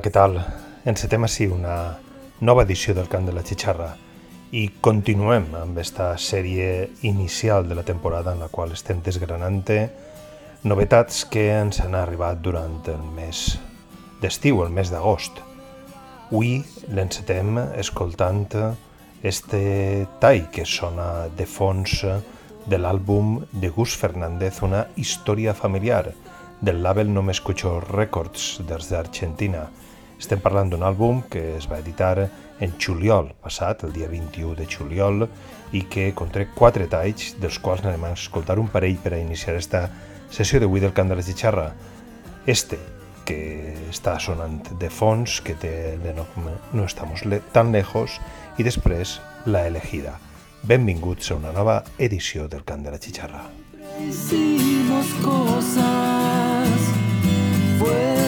Què tal? Encetem així una nova edició del Cant de la Xixarra i continuem amb aquesta sèrie inicial de la temporada en la qual estem desgranant novetats que ens han arribat durant el mes d'estiu, el mes d'agost. Avui l'encetem escoltant este tall que sona de fons de l'àlbum de Gus Fernández, una història familiar, del label No Me Escucho Records dels d'Argentina. Estem parlant d'un àlbum que es va editar en juliol passat, el dia 21 de juliol, i que conté quatre talls, dels quals anem a escoltar un parell per a iniciar esta sessió d'avui del Cant de la Xixarra. Este, que està sonant de fons, que té l'enorme No estamos le tan lejos, i després La elegida. Benvinguts a una nova edició del Cant de la Xixarra. Hicimos cosas fuera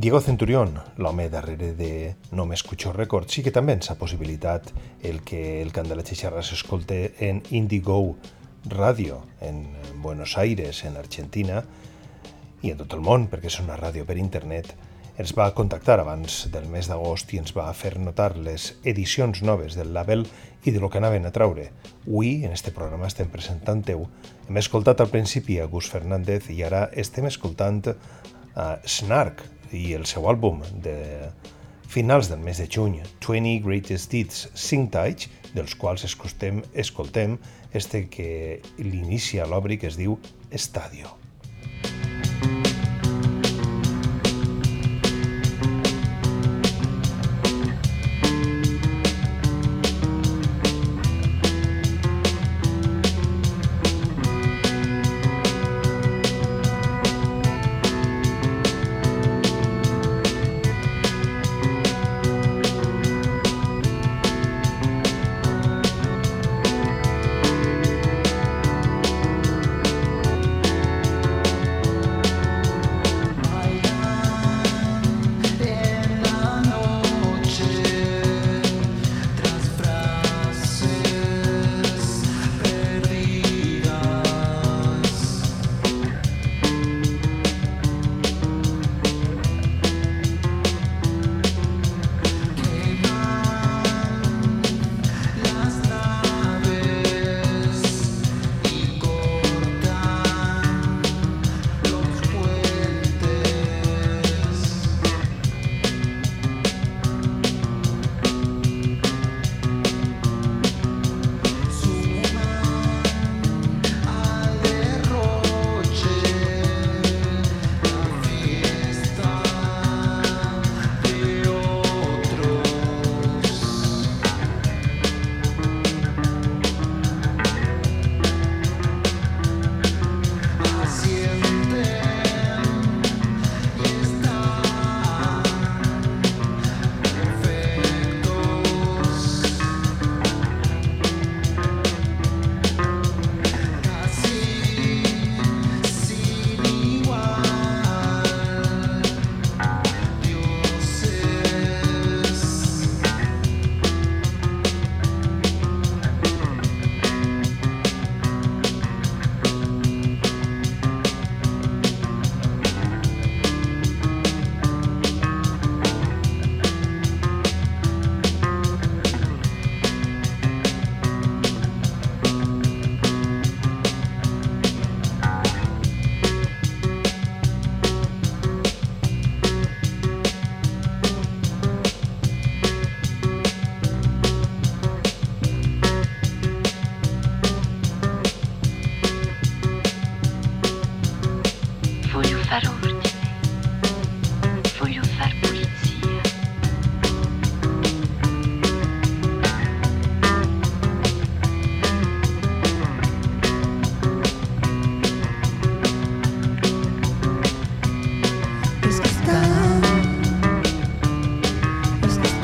Diego Centurión, l'home darrere de No m'escucho record, sí que també ens ha possibilitat el que el cant de la xixarra s'escolte en Indigo Radio, en Buenos Aires, en Argentina, i en tot el món, perquè és una ràdio per internet, ens va contactar abans del mes d'agost i ens va fer notar les edicions noves del label i de lo que anaven a traure. Avui, en este programa, estem presentant-ho. Hem escoltat al principi a Gus Fernández i ara estem escoltant a Snark, i el seu àlbum de finals del mes de juny, 20 Greatest Hits Singtage, dels quals escoltem, escoltem este que l'inicia l'obri que es diu Estadio.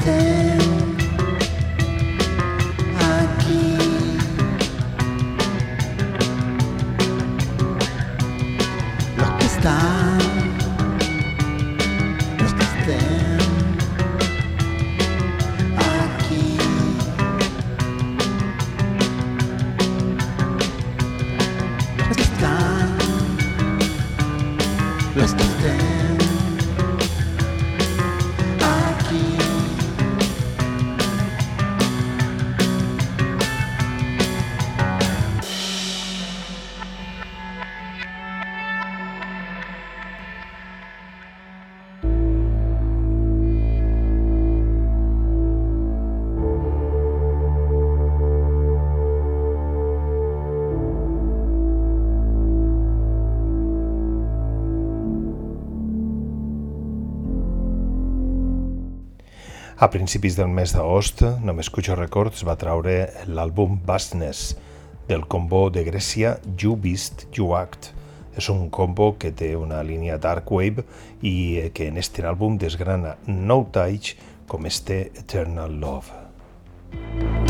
there. A principis del mes d'agost, Només Cucho Records va traure l'àlbum Vastness del combo de Grècia You Beast You Act. És un combo que té una línia dark wave i que en este àlbum desgrana No Touch com este Eternal Love.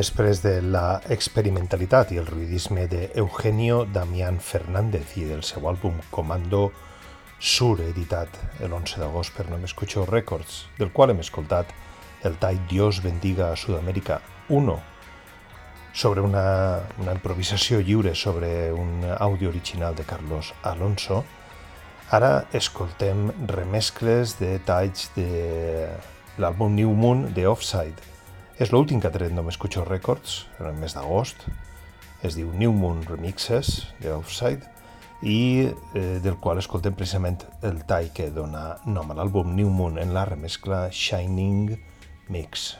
Després de la experimentalitat i el ruidisme de Eugenio Damián Fernández i del seu àlbum Comando Sur, editat l'11 d'agost per No M'Escucho Records, del qual hem escoltat el tall Dios bendiga a Sud-amèrica 1, sobre una, una improvisació lliure sobre un àudio original de Carlos Alonso, ara escoltem remescles de talls de l'àlbum New Moon de Offside, és l'últim que ha tret No M'Escucho Records, en el mes d'agost. Es diu New Moon Remixes, de Offside, i eh, del qual escoltem precisament el tall que dona nom a l'àlbum New Moon en la remescla Shining Mix.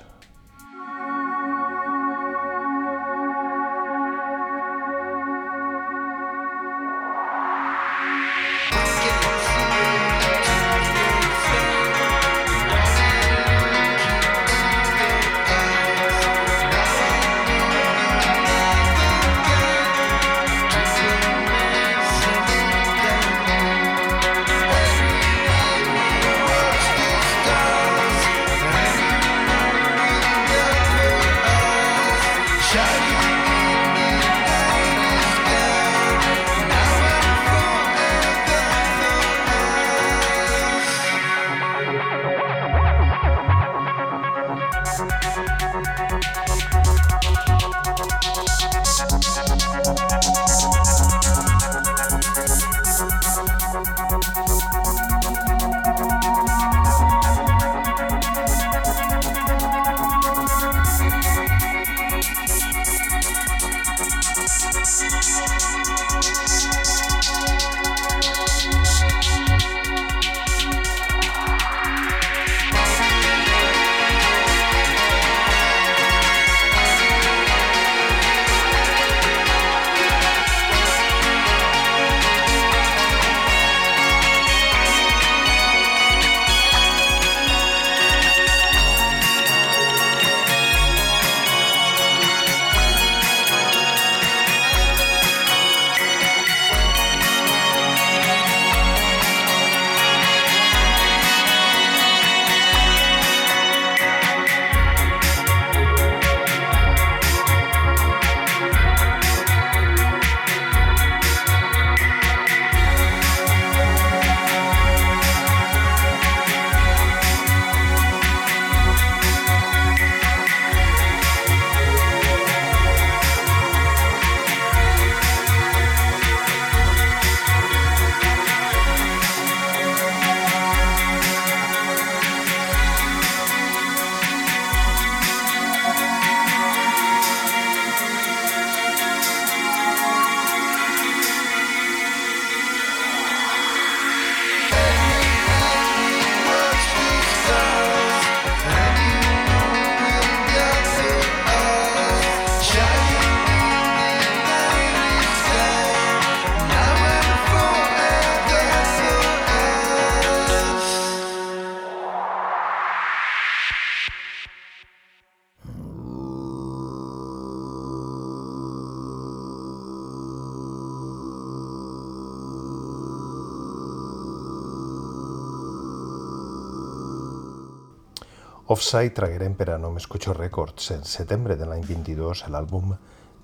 Offside traguerem per a No M'Escucho Records en setembre de l'any 22 l'àlbum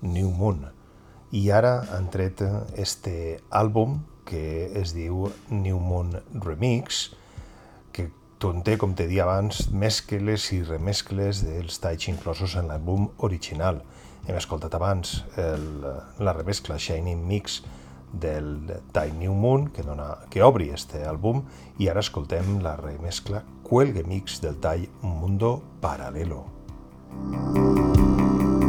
New Moon i ara han tret este àlbum que es diu New Moon Remix que conté, com te dia abans, mescles i remescles dels talls inclosos en l'àlbum original. Hem escoltat abans el, la remescla Shining Mix del tall New Moon que, dona, que obri este àlbum i ara escoltem la remescla Cuelgue Mix del tall Mundo Paralelo. Arribats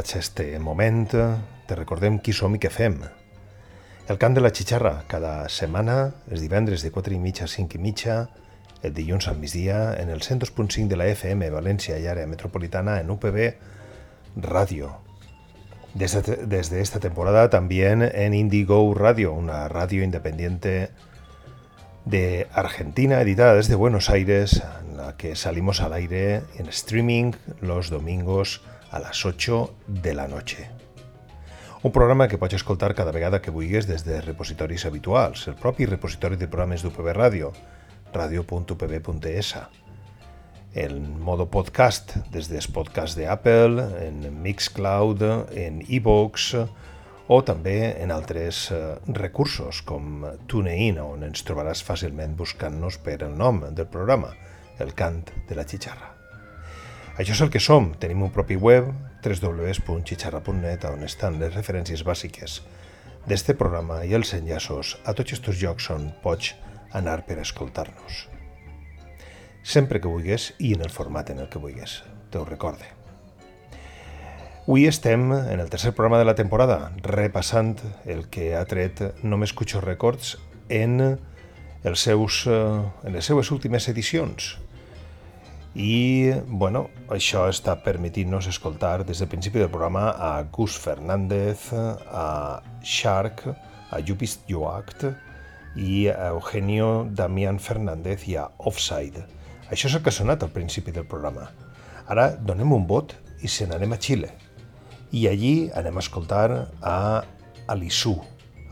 a este moment, te recordem qui som i què fem. El cant de la xixarra, cada setmana, els divendres de 4 i mitja a 5 i mitja, el dilluns al migdia, en el 102.5 de la FM València i àrea metropolitana en UPB Radio. Desde, desde esta temporada también en Indigo Radio, una radio independiente de Argentina, editada desde Buenos Aires, en la que salimos al aire en streaming los domingos a las 8 de la noche. Un programa que pots escoltar cada vegada que vulguis des de repositoris habituals, el propi repositori de programes d'UPB Ràdio, radio.upb.es, el modo podcast des dels podcasts d'Apple, en Mixcloud, en iVoox o també en altres eh, recursos com TuneIn, on ens trobaràs fàcilment buscant-nos per el nom del programa, el cant de la xixarra. Això és el que som. Tenim un propi web, www.xixarra.net, on estan les referències bàsiques d'este programa i els enllaços a tots aquests llocs on pots anar per escoltar-nos. Sempre que vulguis i en el format en el que vulguis, te ho recorde. Avui estem en el tercer programa de la temporada, repassant el que ha tret No m'escucho records en, els seus, eh, en les seues últimes edicions, i bueno, això està permetint-nos escoltar des del principi del programa a Gus Fernández, a Shark, a Jupist Joact i a Eugenio Damián Fernández i a Offside. Això és el que ha sonat al principi del programa. Ara donem un vot i se n'anem a Xile. I allí anem a escoltar a Alisú.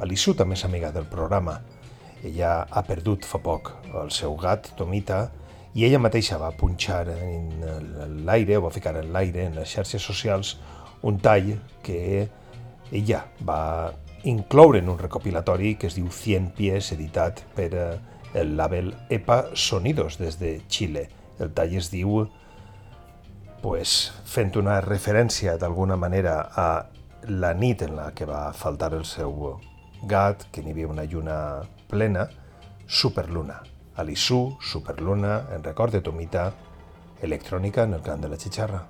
Alisú també és amiga del programa. Ella ha perdut fa poc el seu gat, Tomita, i ella mateixa va punxar en l'aire, o va ficar en l'aire, en les xarxes socials, un tall que ella va incloure en un recopilatori que es diu 100 pies, editat per eh, el label EPA Sonidos des de Xile. El tall es diu, pues, fent una referència d'alguna manera a la nit en la que va faltar el seu gat, que n'hi havia una lluna plena, Superluna. Alisú, Superluna, en record de Tomita, electrònica en el cant de la chicharra.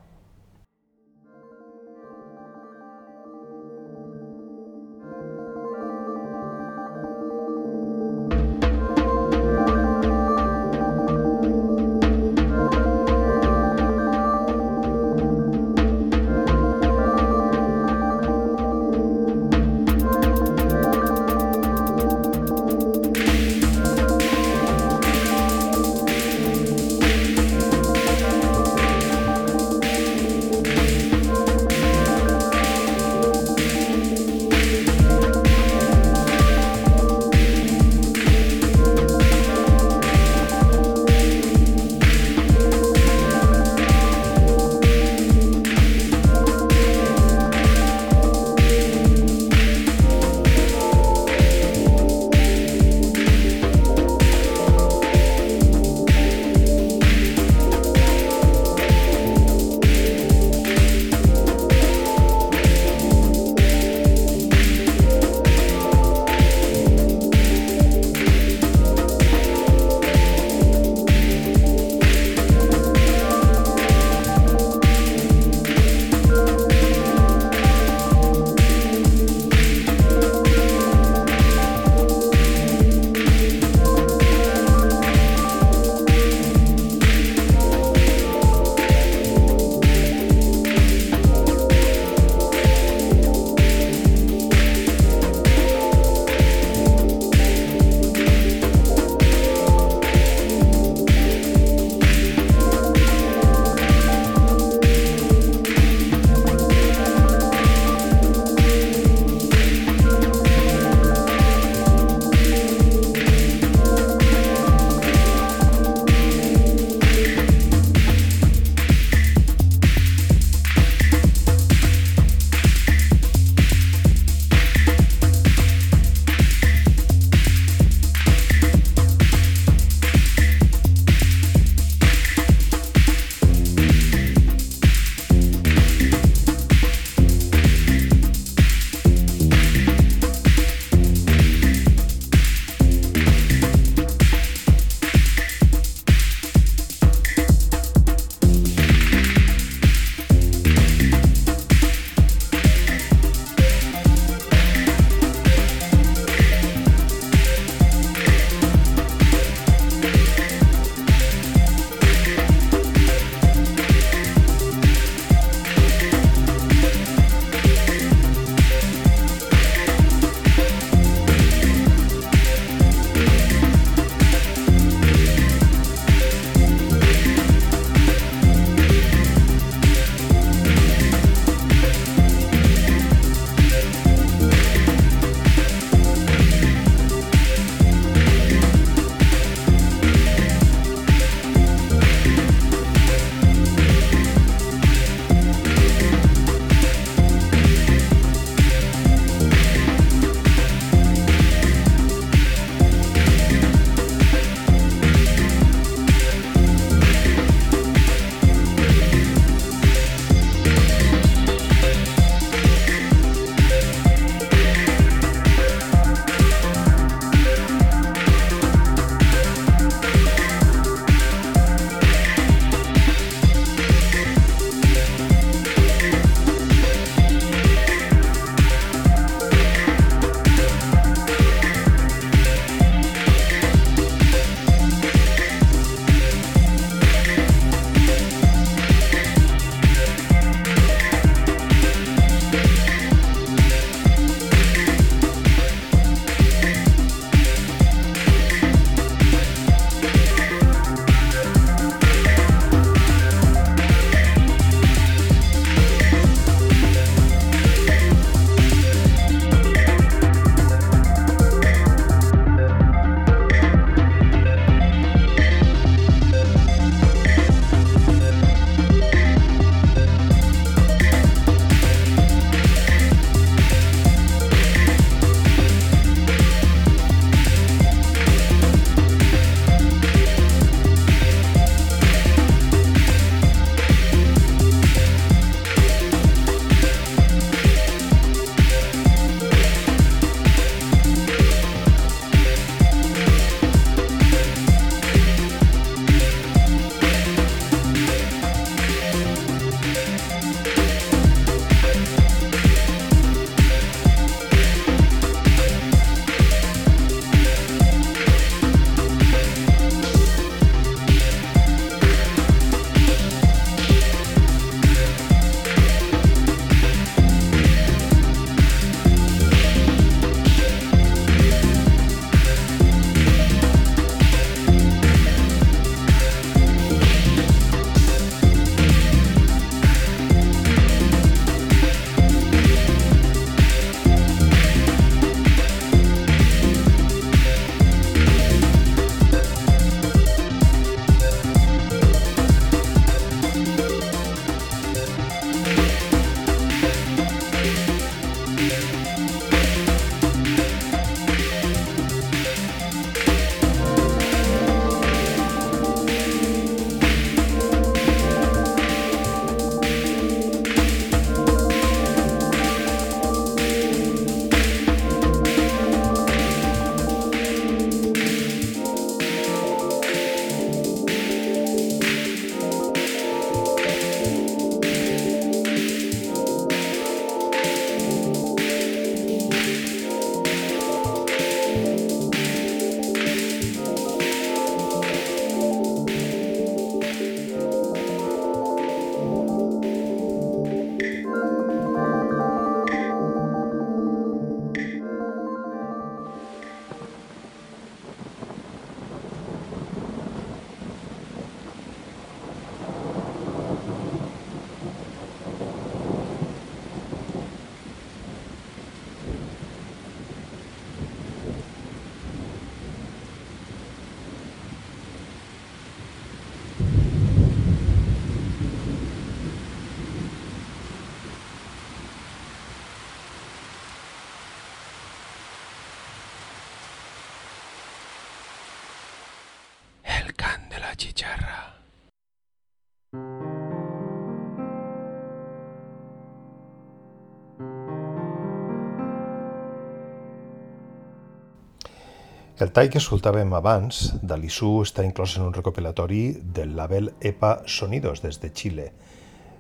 El tall que escoltàvem abans, d'Alisú, està inclòs en un recopilatori del label EPA Sonidos des de Xile.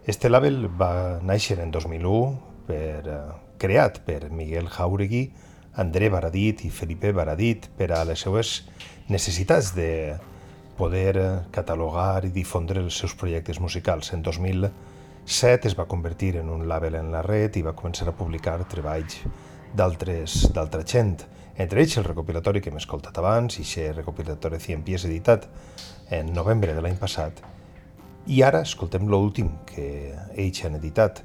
Este label va néixer en 2001, per, eh, creat per Miguel Jauregui, André Baradit i Felipe Baradit per a les seues necessitats de poder eh, catalogar i difondre els seus projectes musicals. En 2007 es va convertir en un label en la red i va començar a publicar treballs d'altra gent entre ells el recopilatori que hem escoltat abans, i aquest recopilatori 100 pies editat en novembre de l'any passat, i ara escoltem l'últim que ells han editat.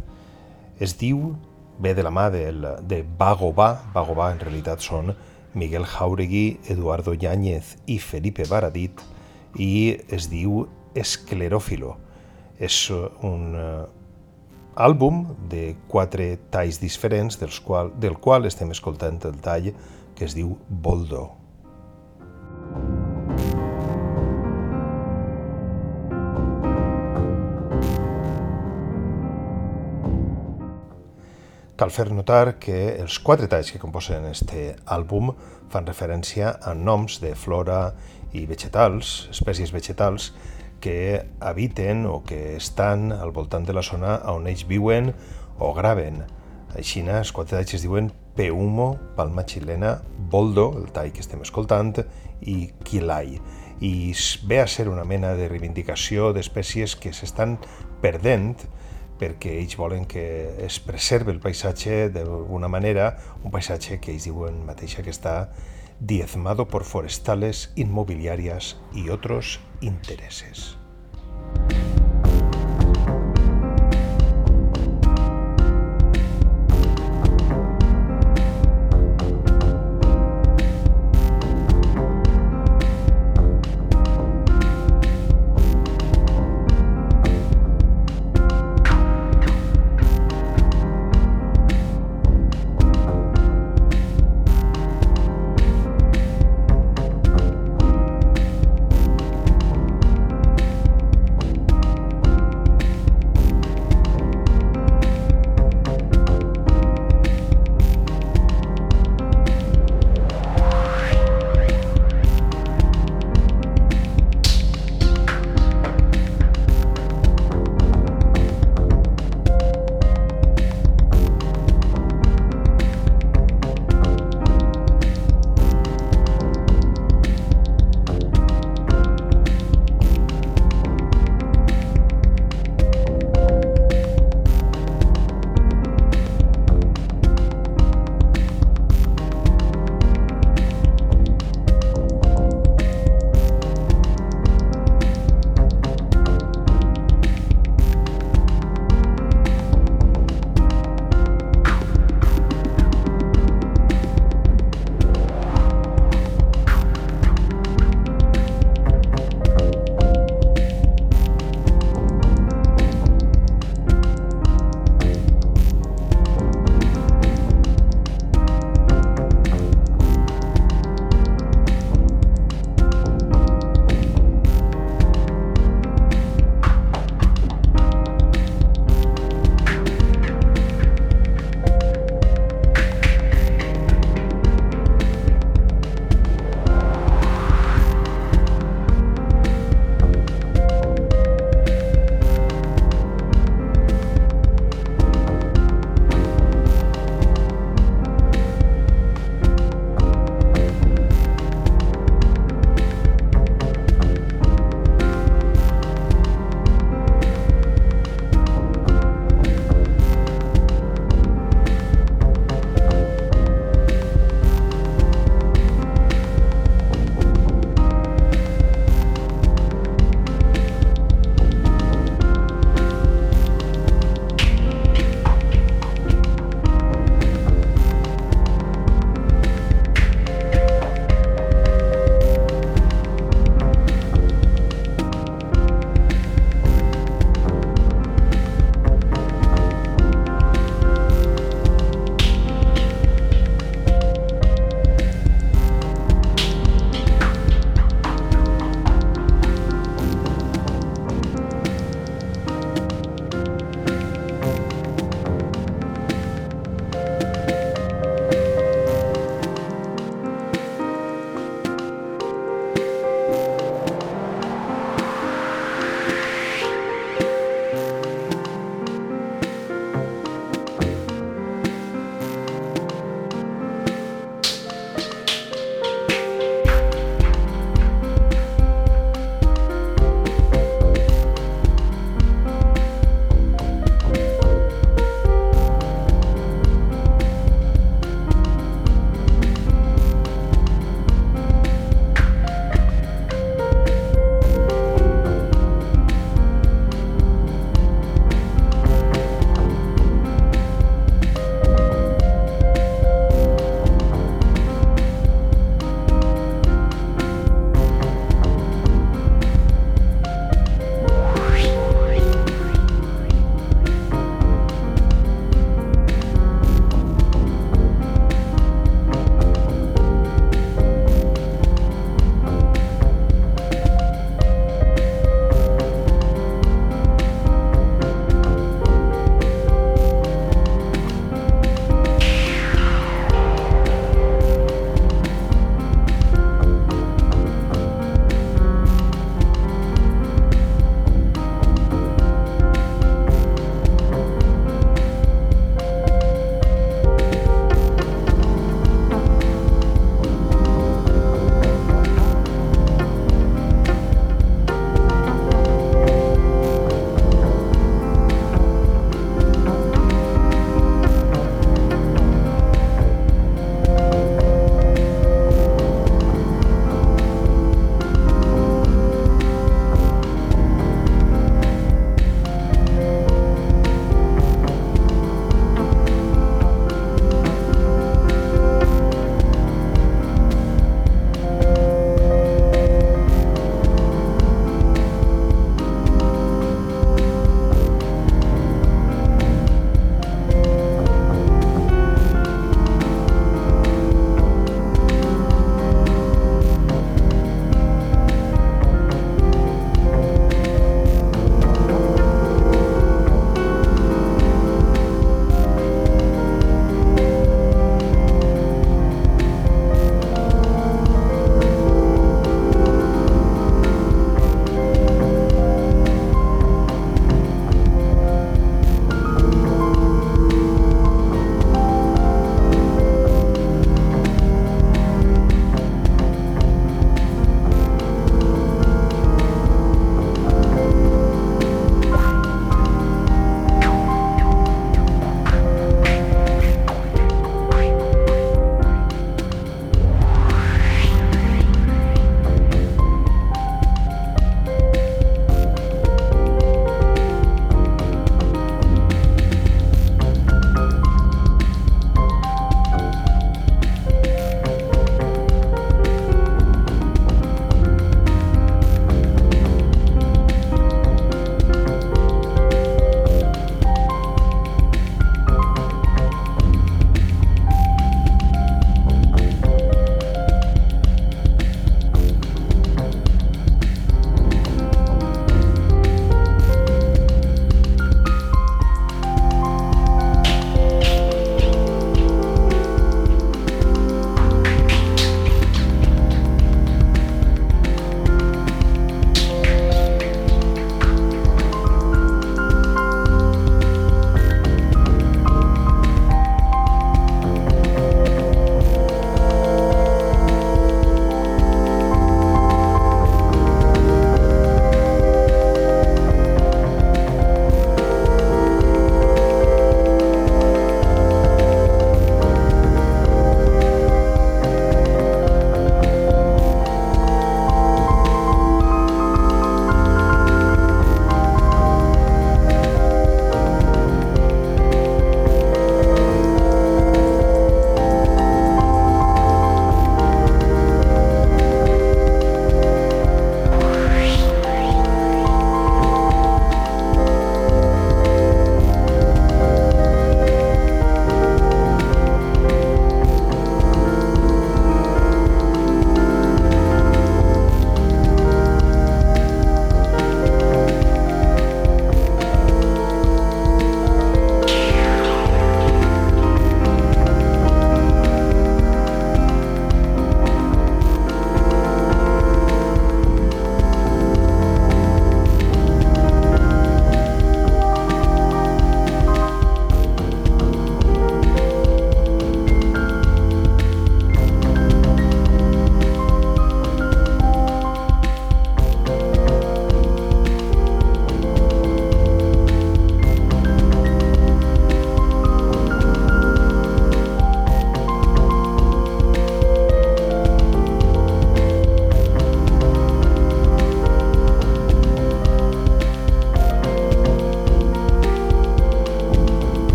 Es diu, ve de la mà del, de Bagobà, Bagobà en realitat són Miguel Jauregui, Eduardo Yáñez i Felipe Baradit, i es diu Escleròfilo. És un uh, àlbum de quatre talls diferents, dels qual, del qual estem escoltant el tall que es diu Boldo. Cal fer notar que els quatre talls que composen este àlbum fan referència a noms de flora i vegetals, espècies vegetals, que habiten o que estan al voltant de la zona on ells viuen o graven. Així, els quatre talls es diuen Peumo, palma xilena, boldo, el tall que estem escoltant, i quilai. I ve a ser una mena de reivindicació d'espècies que s'estan perdent perquè ells volen que es preserve el paisatge d'alguna manera, un paisatge que ells diuen mateixa que està diezmado por forestales, inmobiliarias y otros intereses.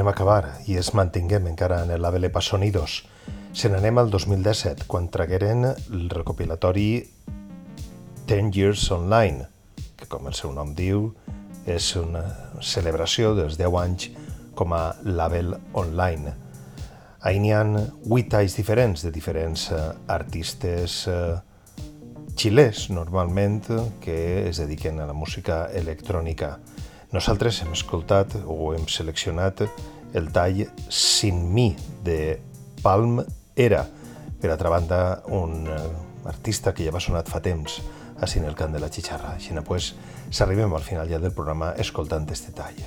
Anem a acabar, i es mantinguem encara en el label Epasonidos. Se n'anem al 2017, quan tragueren el recopilatori 10 Years Online, que com el seu nom diu, és una celebració dels 10 anys com a label online. Ahí n'hi ha 8 anys diferents de diferents uh, artistes uh, xilès, normalment, que es dediquen a la música electrònica. Nosaltres hem escoltat o hem seleccionat el tall Sin mi de Palm Era. Per altra banda, un uh, artista que ja va sonat fa temps, així en el cant de la xixarra. Així pues, s'arribem al final ja del programa escoltant este tall.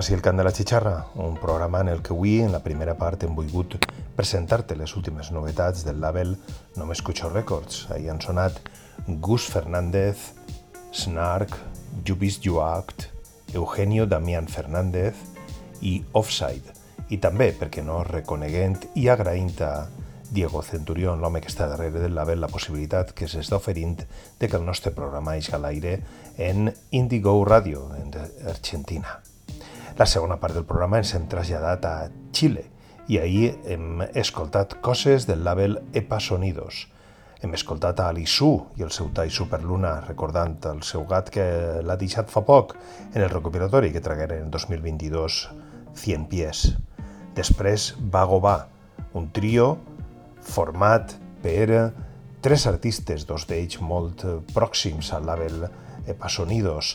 S'acaba així el cant de la xixarra, un programa en el que avui, en la primera part, hem volgut presentar-te les últimes novetats del label No m'escucho Records. Ahir han sonat Gus Fernández, Snark, Jubis Juact, Eugenio Damián Fernández i Offside. I també, perquè no, reconeguent i agraint a Diego Centurión, l'home que està darrere del label, la possibilitat que s'està oferint de que el nostre programa eix a l'aire en Indigo Radio, en Argentina. La segona part del programa ens hem traslladat a Xile i ahir hem escoltat coses del label Epa Sonidos. Hem escoltat a Alisú i el seu tall Superluna, recordant el seu gat que l'ha deixat fa poc en el recopilatori que tragueren en 2022 100 pies. Després Vago Va, un trio format per tres artistes, dos d'ells molt pròxims al label Epa Sonidos,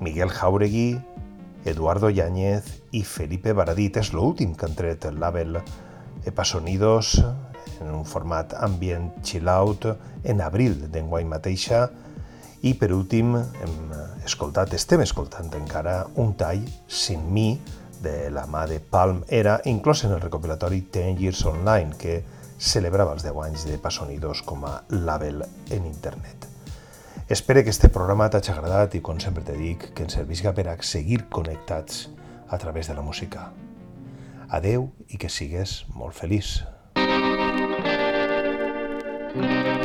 Miguel Jauregui, Eduardo Yáñez i Felipe Baradit. És l'últim que han tret el label Epasonidos en un format ambient chill-out en abril d'enguany mateixa i per últim hem escoltat, estem escoltant encara un tall sin mi de la mà de Palm Era inclòs en el recopilatori 10 Years Online que celebrava els 10 anys de Pasonidos com a label en internet. Espero que este programa t'hagi agradat i, com sempre te dic, que ens servisca per a seguir connectats a través de la música. Adeu i que sigues molt feliç. thank you